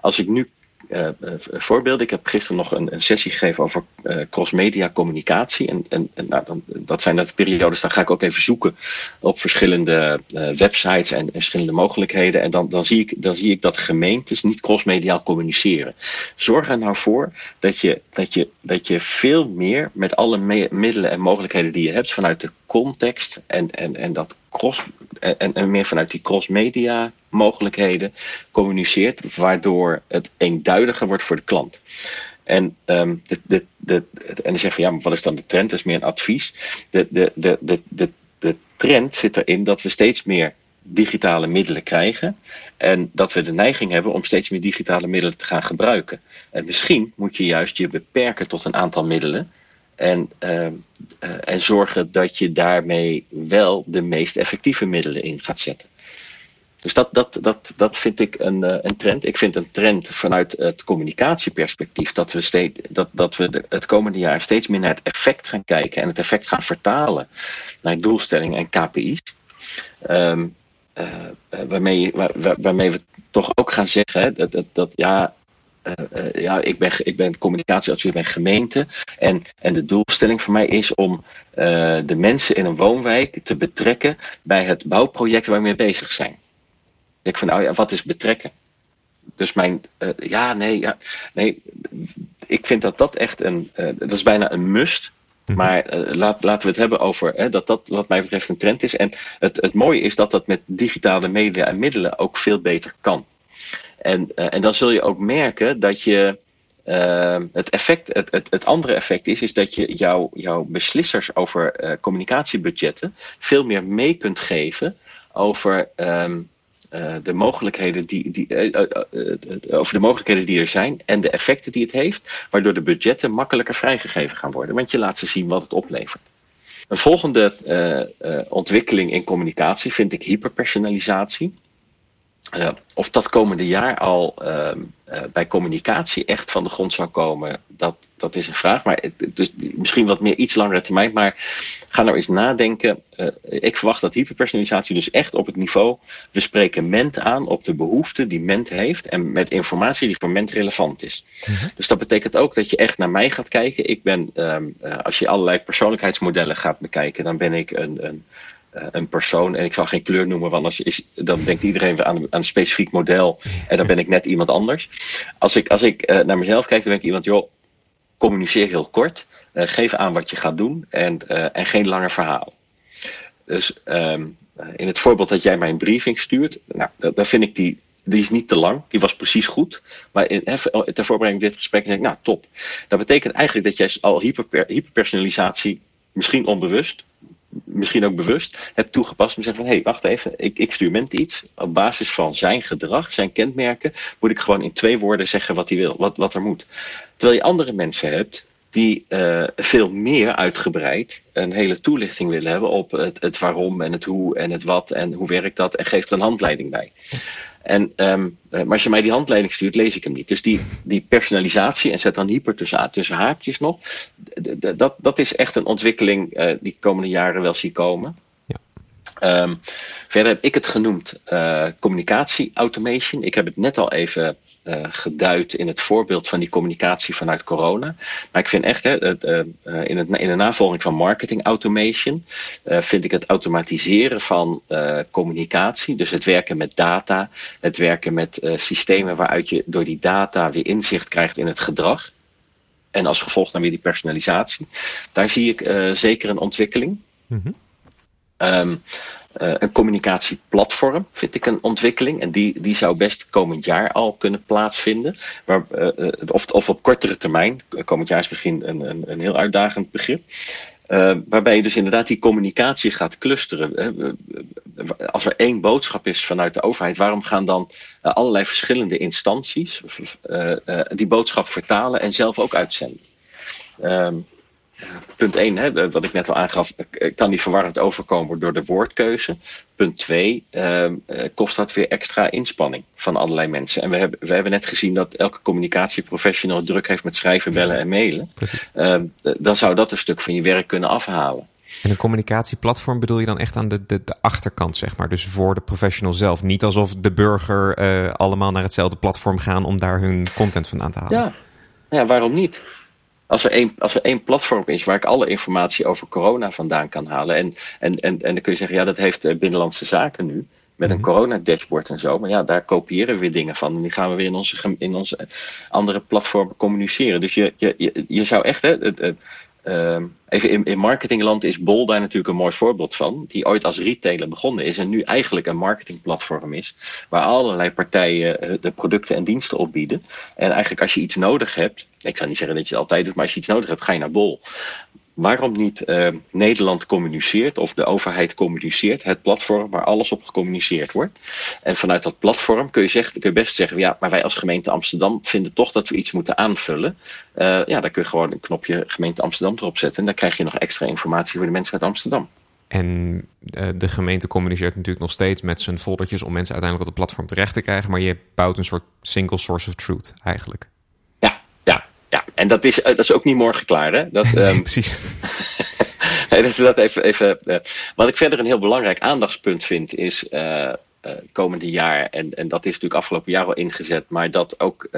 Als ik nu uh, voorbeelden. Ik heb gisteren nog een, een sessie gegeven over uh, cross-media communicatie. En, en, nou, dan, dat zijn dat periodes, dan ga ik ook even zoeken op verschillende websites en, en, verschillende mogelijkheden. En dan, dan, zie ik, dan zie ik dat gemeentes niet cross-mediaal communiceren. Zorg er nou voor dat je, dat, je, dat je veel meer met alle middelen en mogelijkheden die je hebt vanuit de context en, en, en dat cross en, en meer vanuit die cross-media mogelijkheden communiceert, waardoor het eenduidiger wordt voor de klant. En, um, de, de, de, en dan zeg je, ja, maar wat is dan de trend? Dat is meer een advies. De, de, de, de, de, de trend zit erin dat we steeds meer digitale middelen krijgen. En dat we de neiging hebben om steeds meer digitale middelen te gaan gebruiken. En misschien moet je juist je beperken tot een aantal middelen. En, uh, uh, en zorgen dat je daarmee wel de meest effectieve middelen in gaat zetten. dus dat, dat, dat, dat vind ik een, een trend. Ik vind een trend vanuit het communicatieperspectief dat we, steeds, dat, dat we het komende jaar steeds meer naar het effect gaan kijken en het effect gaan vertalen naar doelstellingen en KPI's. Um, uh, waarmee, waar, waarmee we toch ook gaan zeggen hè, dat, dat, dat ja, ja, ik ben, ik ben communicatieadviseur bij een gemeente. En, en de doelstelling voor mij is om uh, de mensen in een woonwijk te betrekken bij het bouwproject waar we mee bezig zijn. Ik van, nou ja, wat is betrekken? Dus mijn, ja, nee, ja, nee, ik vind dat dat echt een, dat is bijna een must. Mhm. Maar uh, laat, laten we het hebben over hè, dat dat wat mij betreft een trend is. En het, het mooie is dat dat met digitale media en middelen ook veel beter kan. En, uh, en dan zul je ook merken dat je uh, het effect, het, het, andere effect is, is dat je jouw jouw beslissers over uh, communicatiebudgetten veel meer mee kunt geven over um, uh, de mogelijkheden die, die, over de mogelijkheden die er zijn en de effecten die het heeft, waardoor de budgetten makkelijker vrijgegeven gaan worden, want je laat ze zien wat het oplevert. Een volgende ontwikkeling in communicatie vind ik hyperpersonalisatie. Uh, of dat komende jaar al uh, uh, bij communicatie echt van de grond zou komen, dat, dat is een vraag. Maar dus misschien wat meer iets langere termijn. Maar ga nou eens nadenken. ik verwacht dat hyperpersonalisatie dus echt op het niveau. We spreken ment aan op de behoeften die ment heeft. En met informatie die voor ment relevant is. -hmm. Dus dat betekent ook dat je echt naar mij gaat kijken. Ik ben, um, als je allerlei persoonlijkheidsmodellen gaat bekijken, dan ben ik een. een een persoon. En ik zal geen kleur noemen, want anders is, dan denkt iedereen aan, aan een specifiek model. En dan ben ik net iemand anders. Als ik, als ik uh, naar mezelf kijk, dan ben ik iemand, joh, communiceer heel kort. Uh, geef aan wat je gaat doen en, en geen lange verhaal. Dus um, in het voorbeeld dat jij mij een briefing stuurt, nou, dan vind ik die, die is niet te lang, die was precies goed. Maar in, ter voorbereiding dit gesprek zeg ik, nou top. Dat betekent eigenlijk dat jij al hyper, hyperpersonalisatie, misschien onbewust, misschien ook bewust hebt toegepast. En zeggen van, hé, hey, wacht even, ik, stuur Ment iets. Op basis van zijn gedrag, zijn kenmerken, moet ik gewoon in twee woorden zeggen wat hij wil, wat, wat er moet. Terwijl je andere mensen hebt die uh, veel meer uitgebreid een hele toelichting willen hebben op het, het waarom en het hoe en het wat en hoe werkt dat en geeft er een handleiding bij. En, um, maar als je mij die handleiding stuurt, lees ik hem niet. Dus die, die personalisatie, en zet dan hyper tussen, haakjes nog, dat, dat is echt een ontwikkeling uh, die ik komende jaren wel zie komen. Um, verder heb ik het genoemd uh, communicatie automation. Ik heb het net al even uh, geduid in het voorbeeld van die communicatie vanuit corona. Maar ik vind echt, hè, het, uh, in, het, in de navolging van marketing automation, vind ik het automatiseren van communicatie, dus het werken met data, het werken met systemen waaruit je door die data weer inzicht krijgt in het gedrag. En als gevolg dan weer die personalisatie. Daar zie ik zeker een ontwikkeling. Mm. Um, uh, een communicatieplatform vind ik een ontwikkeling. En die, die zou best komend jaar al kunnen plaatsvinden. Maar, uh, of, of op kortere termijn. Komend jaar is misschien een, een, heel uitdagend begrip. Uh, waarbij je dus inderdaad die communicatie gaat clusteren. Als er één boodschap is vanuit de overheid, waarom gaan dan allerlei verschillende instanties die boodschap vertalen en zelf ook uitzenden? Um, punt 1, hè, wat ik net al aangaf, kan die verwarrend overkomen door de woordkeuze. Punt 2, uh, kost dat weer extra inspanning van allerlei mensen. En we hebben, we hebben net gezien dat elke communicatieprofessional druk heeft met schrijven, bellen en mailen. Uh, dan zou dat een stuk van je werk kunnen afhalen. En een communicatieplatform bedoel je dan echt aan de, de, de achterkant, zeg maar. Dus voor de professional zelf. Niet alsof de burger uh, allemaal naar hetzelfde platform gaan om daar hun content van aan te halen. Ja, ja waarom niet? Als er, één, als er één platform is waar ik alle informatie over corona vandaan kan halen. En, en, en, en dan kun je zeggen, ja, dat heeft Binnenlandse Zaken nu. Met een corona-dashboard en zo. Maar ja, daar kopiëren we weer dingen van. En die gaan we weer in onze, in onze andere platformen communiceren. Dus je, je, je, je zou echt, hè, uh, even in, in marketingland is Bol daar natuurlijk een mooi voorbeeld van. Die ooit als retailer begonnen is en nu eigenlijk een marketingplatform is. Waar allerlei partijen de producten en diensten opbieden. En eigenlijk als je iets nodig hebt. Ik zou niet zeggen dat je het altijd doet, maar als je iets nodig hebt, ga je naar Bol. Waarom niet uh, Nederland communiceert of de overheid communiceert, het platform waar alles op gecommuniceerd wordt. En vanuit dat platform kun je, zeggen, kun je best zeggen, ja, maar wij als gemeente Amsterdam vinden toch dat we iets moeten aanvullen. Uh, ja, dan kun je gewoon een knopje gemeente Amsterdam erop zetten en dan krijg je nog extra informatie voor de mensen uit Amsterdam. En de gemeente communiceert natuurlijk nog steeds met zijn foldertjes om mensen uiteindelijk op het platform terecht te krijgen. Maar je bouwt een soort single source of truth eigenlijk. En dat is, dat is ook niet morgen klaar, hè? Dat, [LAUGHS] um... Precies. [LAUGHS] nee, dat, dat even, even, uh, wat ik verder een heel belangrijk aandachtspunt vind, is uh, uh, komende jaar, en, en dat is natuurlijk afgelopen jaar al ingezet, maar dat ook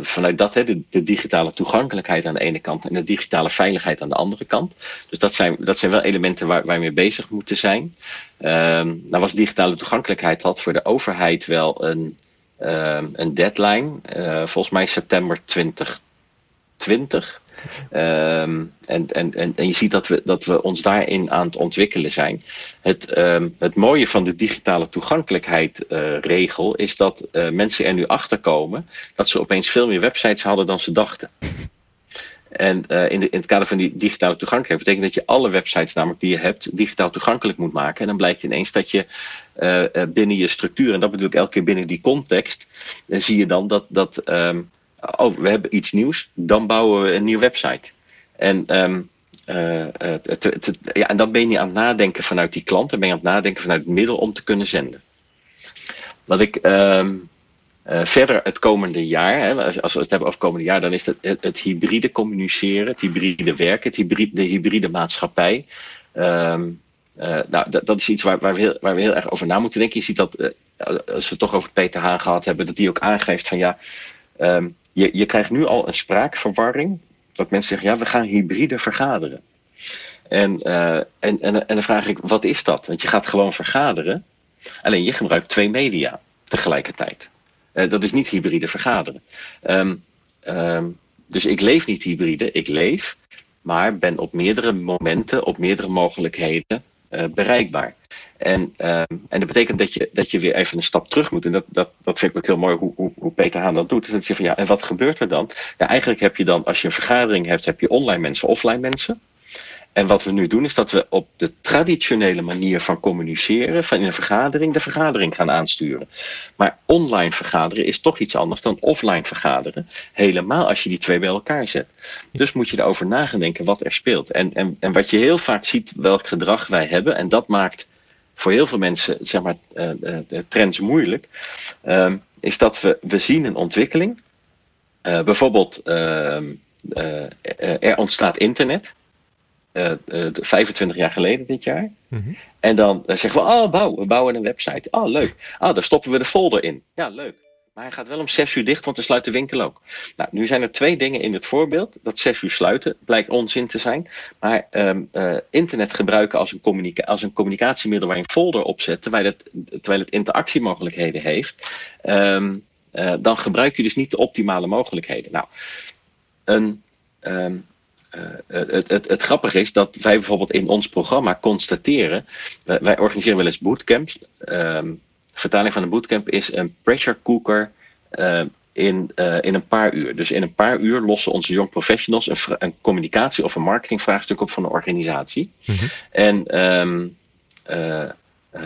vanuit dat, hè, de, de, digitale toegankelijkheid aan de ene kant en de digitale veiligheid aan de andere kant. Dus dat zijn, dat zijn wel elementen waar, waar we mee bezig moeten zijn. Um, nou was digitale toegankelijkheid had voor de overheid wel een, een deadline, volgens mij september 2020. Um, en, en, en, en je ziet dat we, dat we ons daarin aan het ontwikkelen zijn. Het, um, het mooie van de digitale toegankelijkheid uh, regel is dat uh, mensen er nu achter komen dat ze opeens veel meer websites hadden dan ze dachten. En uh, in, de, in het kader van die digitale toegankelijkheid betekent dat je alle websites namelijk die je hebt digitaal toegankelijk moet maken. En dan blijkt ineens dat je binnen je structuur, en dat bedoel ik elke keer binnen die context, zie je dan dat, dat um, oh, we hebben iets nieuws, dan bouwen we een nieuwe website. En, het, ja, en dan ben je aan het nadenken vanuit die klant, dan ben je aan het nadenken vanuit het middel om te kunnen zenden. Wat ik um, uh, verder het komende jaar, hè, als we het hebben over het komende jaar, dan is het, het, hybride communiceren, het hybride werken, het hybride, de hybride maatschappij. Um, uh, nou, dat, is iets waar, waar, we heel, waar we heel erg over na moeten denken. Je ziet dat, uh, als we het toch over Peter Haan gehad hebben, dat die ook aangeeft van ja, um, je, je krijgt nu al een spraakverwarring. Dat mensen zeggen, ja, we gaan hybride vergaderen. En, en, en, en dan vraag ik, wat is dat? Want je gaat gewoon vergaderen. Alleen je gebruikt twee media tegelijkertijd. Uh, dat is niet hybride vergaderen. Um, um, dus ik leef niet hybride, ik leef, maar ben op meerdere momenten, op meerdere mogelijkheden uh, bereikbaar. En, um, en dat betekent dat je, dat je weer even een stap terug moet. En dat, dat, dat vind ik ook heel mooi hoe, hoe, Peter Haan dat doet. Dus zeg je van ja, en wat gebeurt er dan? Ja, eigenlijk heb je dan, als je een vergadering hebt, heb je online mensen, offline mensen. En wat we nu doen is dat we op de traditionele manier van communiceren, van in een vergadering, de vergadering gaan aansturen. Maar online vergaderen is toch iets anders dan offline vergaderen. Helemaal als je die twee bij elkaar zet. Dus moet je erover nadenken wat er speelt. En, en, en wat je heel vaak ziet, welk gedrag wij hebben, en dat maakt voor heel veel mensen zeg maar, uh, uh, trends moeilijk, uh, is dat we, we zien een ontwikkeling. Uh, bijvoorbeeld, ehm, er ontstaat internet. 25 jaar geleden dit jaar. Mm -hmm. En dan zeggen we, oh, bouw, we bouwen een website. Oh, leuk. Ah, daar stoppen we de folder in. Ja, leuk. Maar hij gaat wel om 6 uur dicht, want dan sluit de winkel ook. Nou, nu zijn er twee dingen in het voorbeeld. Dat 6 uur sluiten blijkt onzin te zijn. Maar um, uh, internet gebruiken als een, communica als een communicatiemiddel waar je een folder op zet, terwijl het, terwijl het interactiemogelijkheden heeft, um, uh, dan gebruik je dus niet de optimale mogelijkheden. Nou, een. Um, uh, het, het, het grappige is dat wij bijvoorbeeld in ons programma constateren. wij organiseren wel eens bootcamps. Um, vertaling van een bootcamp is een pressure cooker in, uh, in een paar uur. Dus in een paar uur lossen onze young professionals een, een communicatie of een marketingvraagstuk op van een organisatie. Mm -hmm. En um, uh,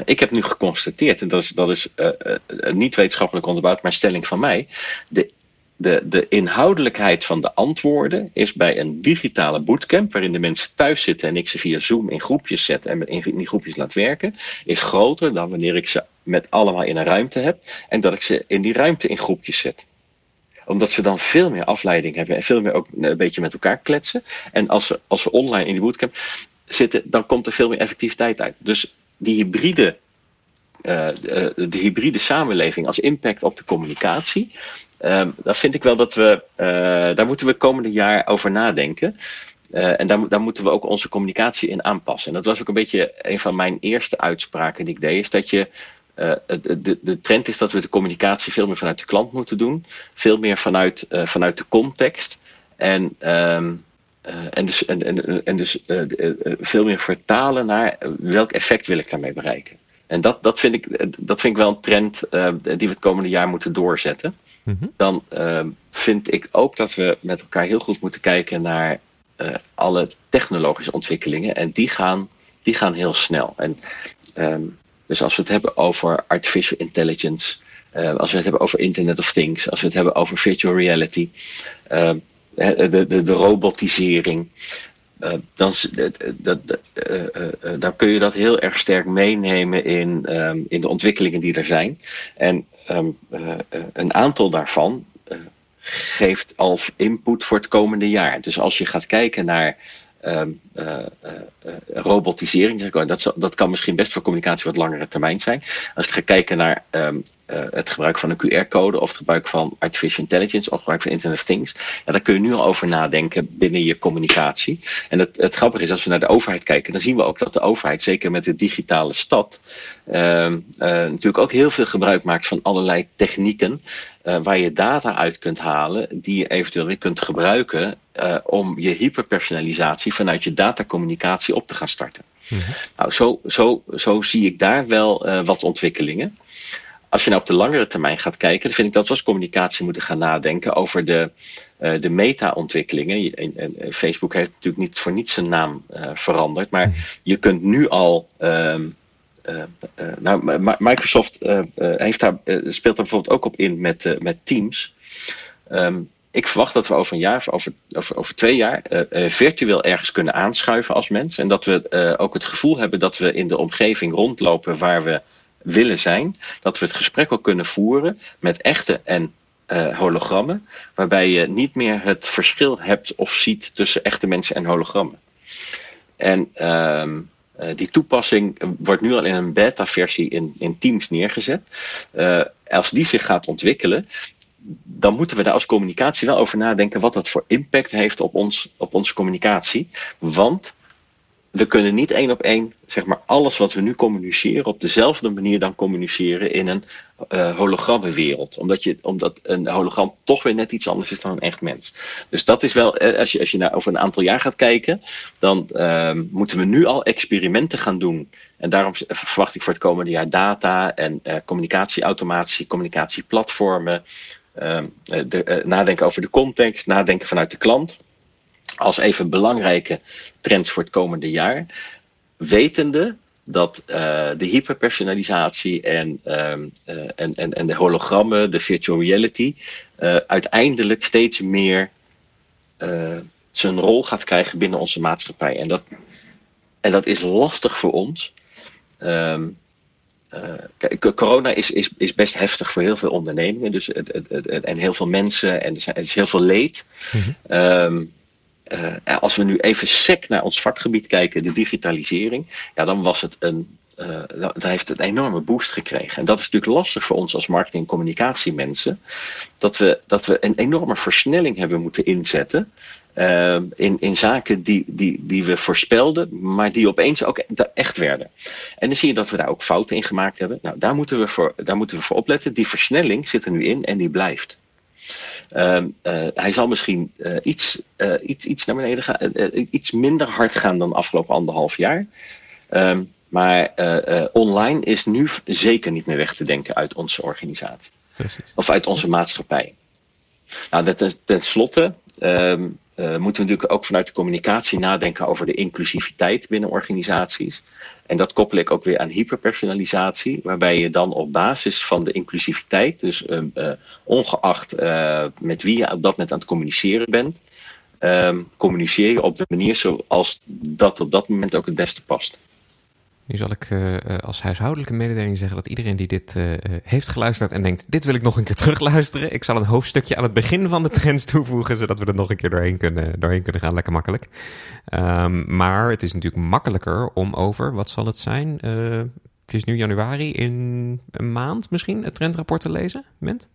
ik heb nu geconstateerd, en dat is, dat is niet wetenschappelijk onderbouwd, maar stelling van mij. De de, de inhoudelijkheid van de antwoorden is bij een digitale bootcamp, waarin de mensen thuis zitten en ik ze via Zoom in groepjes zet en in die groepjes laat werken, is groter dan wanneer ik ze met allemaal in een ruimte heb en dat ik ze in die ruimte in groepjes zet omdat ze dan veel meer afleiding hebben en veel meer ook een beetje met elkaar kletsen. En als ze, als ze online in die bootcamp zitten, dan komt er veel meer effectiviteit uit. Dus die hybride, de, de hybride samenleving als impact op de communicatie, Um, daar vind ik wel dat we, uh, daar moeten we komende jaar over nadenken. Uh, en daar, daar moeten we ook onze communicatie in aanpassen. En dat was ook een beetje een van mijn eerste uitspraken die ik deed, is dat je uh, de, de trend is dat we de communicatie veel meer vanuit de klant moeten doen, veel meer vanuit, vanuit de context. En, uh, en dus, en, en, en dus veel meer vertalen naar welk effect wil ik daarmee bereiken. En dat, dat, vind, ik, dat vind ik wel een trend die we het komende jaar moeten doorzetten. Mm-hmm. Dan uh, vind ik ook dat we met elkaar heel goed moeten kijken naar uh, alle technologische ontwikkelingen. En die gaan, die gaan heel snel. En, um, dus als we het hebben over artificial intelligence, uh, als we het hebben over Internet of Things, als we het hebben over virtual reality, de, de, de robotisering. dan, dat, kun je dat heel erg sterk meenemen in, ehm, in de ontwikkelingen die er zijn. En ehm, een aantal daarvan geeft als input voor het komende jaar. Dus als je gaat kijken naar um, uh, uh, robotisering. Dat, dat kan misschien best voor communicatie wat langere termijn zijn. Als ik ga kijken naar um, het gebruik van een QR-code of het gebruik van artificial intelligence of gebruik van Internet of Things, ja, daar kun je nu al over nadenken binnen je communicatie. En het, het grappige is, als we naar de overheid kijken, dan zien we ook dat de overheid, zeker met de digitale stad, um, natuurlijk ook heel veel gebruik maakt van allerlei technieken uh, waar je data uit kunt halen die je eventueel weer kunt gebruiken uh, om je hyperpersonalisatie vanuit je datacommunicatie op te gaan starten. Mm -hmm. Nou, zo, zo, zo zie ik daar wel uh, wat ontwikkelingen. Als je nou op de langere termijn gaat kijken, dan vind ik dat we als communicatie moeten gaan nadenken over de, de meta-ontwikkelingen. En, en, Facebook heeft natuurlijk niet voor niets zijn naam veranderd, maar je kunt nu al. Um, uh, nou, Microsoft uh, heeft daar, speelt daar bijvoorbeeld ook op in met, met Teams. Um, ik verwacht dat we over een jaar of over, over, over twee jaar virtueel ergens kunnen aanschuiven als mens. En dat we ook het gevoel hebben dat we in de omgeving rondlopen waar we willen zijn. Dat we het gesprek ook kunnen voeren met echte en hologrammen. Waarbij je niet meer het verschil hebt of ziet tussen echte mensen en hologrammen. En um, uh, die toepassing wordt nu al in een beta-versie in, in Teams neergezet. Uh, als die zich gaat ontwikkelen, dan moeten we daar als communicatie wel over nadenken wat dat voor impact heeft op, ons, op onze communicatie. Want we kunnen niet één op één, zeg maar, alles wat we nu communiceren op dezelfde manier dan communiceren in een uh, hologrammenwereld. Omdat, je, omdat een hologram toch weer net iets anders is dan een echt mens. Dus dat is wel, eh, als je, als je naar over een aantal jaar gaat kijken, dan uh, moeten we nu al experimenten gaan doen. En daarom verwacht ik voor het komende jaar data en uh, communicatieautomatie, communicatieplatformen. Ehm, de, nadenken over de context, nadenken vanuit de klant als even belangrijke trends voor het komende jaar. Wetende dat uh, de hyperpersonalisatie en, um, uh, en, en, en de hologrammen, de virtual reality, uh, uiteindelijk steeds meer zijn rol gaat krijgen binnen onze maatschappij. En dat, en dat is lastig voor ons. Um, kijk, corona is, is, is best heftig voor heel veel ondernemingen dus, het, het, het, en heel veel mensen en er, zijn, er is heel veel leed. Mm -hmm. um, uh, als we nu even sec naar ons vakgebied kijken, de digitalisering, ja, dan was het een. Uh, dat heeft een enorme boost gekregen. En dat is natuurlijk lastig voor ons als marketing- en communicatiemensen. Dat we, dat we een enorme versnelling hebben moeten inzetten. Uh, in, in zaken die, die, die we voorspelden, maar die opeens ook echt werden. En dan zie je dat we daar ook fouten in gemaakt hebben. Nou, daar moeten we voor, daar moeten we voor opletten. Die versnelling zit er nu in en die blijft. Um, uh, hij zal misschien uh, iets, uh, iets, iets naar beneden gaan, iets minder hard gaan dan de afgelopen anderhalf jaar. Um, maar online is nu zeker niet meer weg te denken uit onze organisatie. Precies. Of uit onze maatschappij. Nou, ten, ten slotte um, moeten we natuurlijk ook vanuit de communicatie nadenken over de inclusiviteit binnen organisaties. En dat koppel ik ook weer aan hyperpersonalisatie, waarbij je dan op basis van de inclusiviteit, dus uh, uh, ongeacht uh, met wie je op dat moment aan het communiceren bent, um, communiceer je op de manier zoals dat op dat moment ook het beste past. Nu zal ik uh, als huishoudelijke mededeling zeggen dat iedereen die dit uh, heeft geluisterd en denkt: dit wil ik nog een keer [LAUGHS] terugluisteren. Ik zal een hoofdstukje aan het begin van de trends toevoegen, zodat we er nog een keer doorheen kunnen, doorheen kunnen gaan. Lekker makkelijk. Um, maar het is natuurlijk makkelijker om over, wat zal het zijn? Het is nu januari, in een maand misschien het trendrapport te lezen, Ment?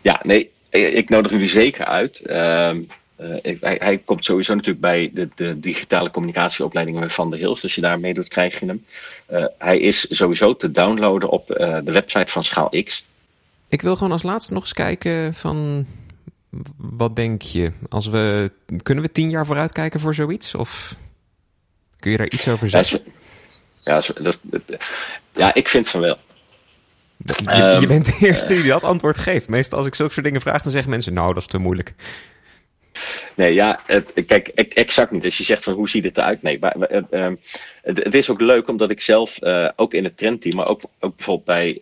Ja, nee, ik nodig jullie zeker uit. Uh, uh, hij, hij, komt sowieso natuurlijk bij de, de digitale communicatieopleidingen van de Hills. Als je daar meedoet, krijg je hem. Uh, hij is sowieso te downloaden op uh, de website van Schaal X. Ik wil gewoon als laatste nog eens kijken van... Wat denk je? Als we, kunnen we tien jaar vooruit kijken voor zoiets? Of kun je daar iets over zeggen? Ja, dat, dat, ja ik vind van wel. Je, je bent de eerste die dat antwoord geeft. Meestal als ik zulke soort dingen vraag, dan zeggen mensen... nou, dat is te moeilijk. Nee, ja, het, kijk, exact niet. Als je zegt van hoe ziet het eruit? Nee, maar, uh, het, het, is ook leuk omdat ik zelf uh, ook in het trendteam, maar ook, ook bijvoorbeeld bij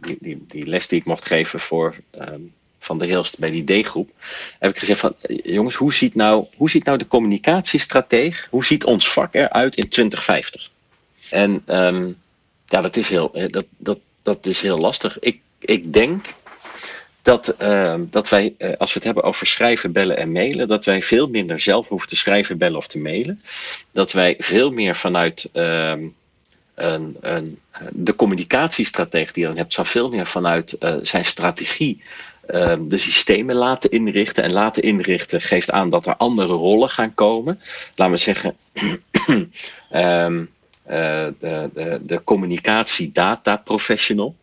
die, die, die, les die ik mocht geven voor, um, van de Hilst bij die D-groep, heb ik gezegd van jongens, hoe ziet, nou, hoe ziet nou de communicatiestrateeg, hoe ziet ons vak eruit in 2050? En um, ja, dat is heel, dat, dat, dat is heel lastig. Ik, ik denk dat, uh, dat wij, uh, als we het hebben over schrijven, bellen en mailen, dat wij veel minder zelf hoeven te schrijven, bellen of te mailen. Dat wij veel meer vanuit uh, een, een, de communicatiestrategie die je dan hebt, zal veel meer vanuit uh, zijn strategie ehm, de systemen laten inrichten. En laten inrichten geeft aan dat er andere rollen gaan komen. Laten we zeggen. uh, [CLEARS THROAT] de, de, de communicatie-data professional.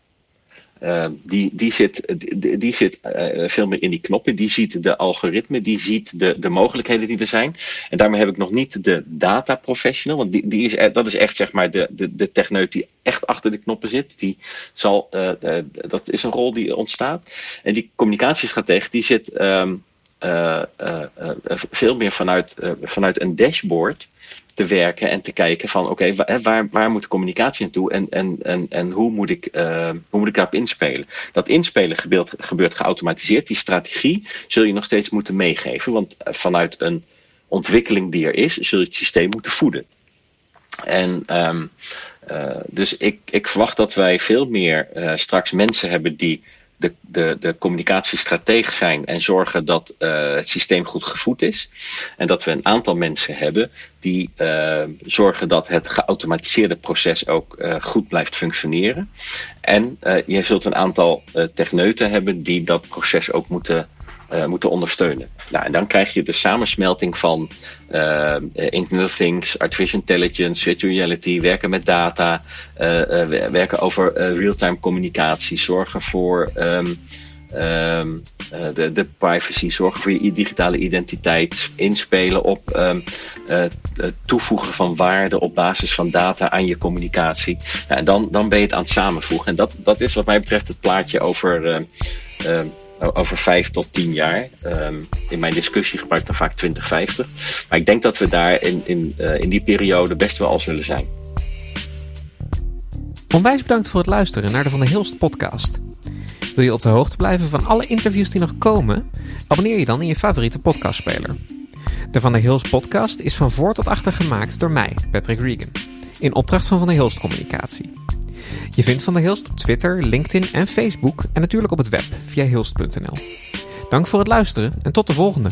Uh, die, die zit, die, zit uh, veel meer in die knoppen. Die ziet de algoritme, die ziet de, de mogelijkheden die er zijn. En daarmee heb ik nog niet de data professional. Want die, die is, dat is echt zeg maar de, de, de techneut die echt achter de knoppen zit. Die zal, uh, dat is een rol die ontstaat. En die communicatiestratege die zit um, veel meer vanuit, vanuit een dashboard te werken en te kijken van oké, waar, waar moet de communicatie naartoe en, en, en, en hoe, moet ik, uh, hoe moet ik daarop inspelen? Dat inspelen gebeurt, gebeurt geautomatiseerd. Die strategie zul je nog steeds moeten meegeven, want vanuit een ontwikkeling die er is, zul je het systeem moeten voeden. En um, uh, dus ik, ik verwacht dat wij veel meer straks mensen hebben die de, de, de zijn en zorgen dat uh, het systeem goed gevoed is. En dat we een aantal mensen hebben die uh, zorgen dat het geautomatiseerde proces ook uh, goed blijft functioneren. En je zult een aantal techneuten hebben die dat proces ook moeten moeten ondersteunen. Nou, en dan krijg je de samensmelting van uh, Internet of Things, Artificial Intelligence, Virtual Reality, werken met data, uh, werken over real-time communicatie, zorgen voor um, um, de, de privacy, zorgen voor je digitale identiteit, inspelen op het toevoegen van waarde op basis van data aan je communicatie. Nou, en dan, dan ben je het aan het samenvoegen. En dat, dat is wat mij betreft het plaatje over over vijf tot tien jaar. Um, in mijn discussie gebruik ik dan vaak 2050. Maar ik denk dat we daar in, in, uh, in die periode best wel al zullen zijn. Onwijs bedankt voor het luisteren naar de Van der Hilst podcast. Wil je op de hoogte blijven van alle interviews die nog komen? Abonneer je dan in je favoriete podcastspeler. De Van der Hilst podcast is van voor tot achter gemaakt door mij, Patrick Regan. In opdracht van Van der Hilst Communicatie. Je vindt Van der Hilst op Twitter, LinkedIn en Facebook en natuurlijk op het web via hilst.nl. Dank voor het luisteren en tot de volgende.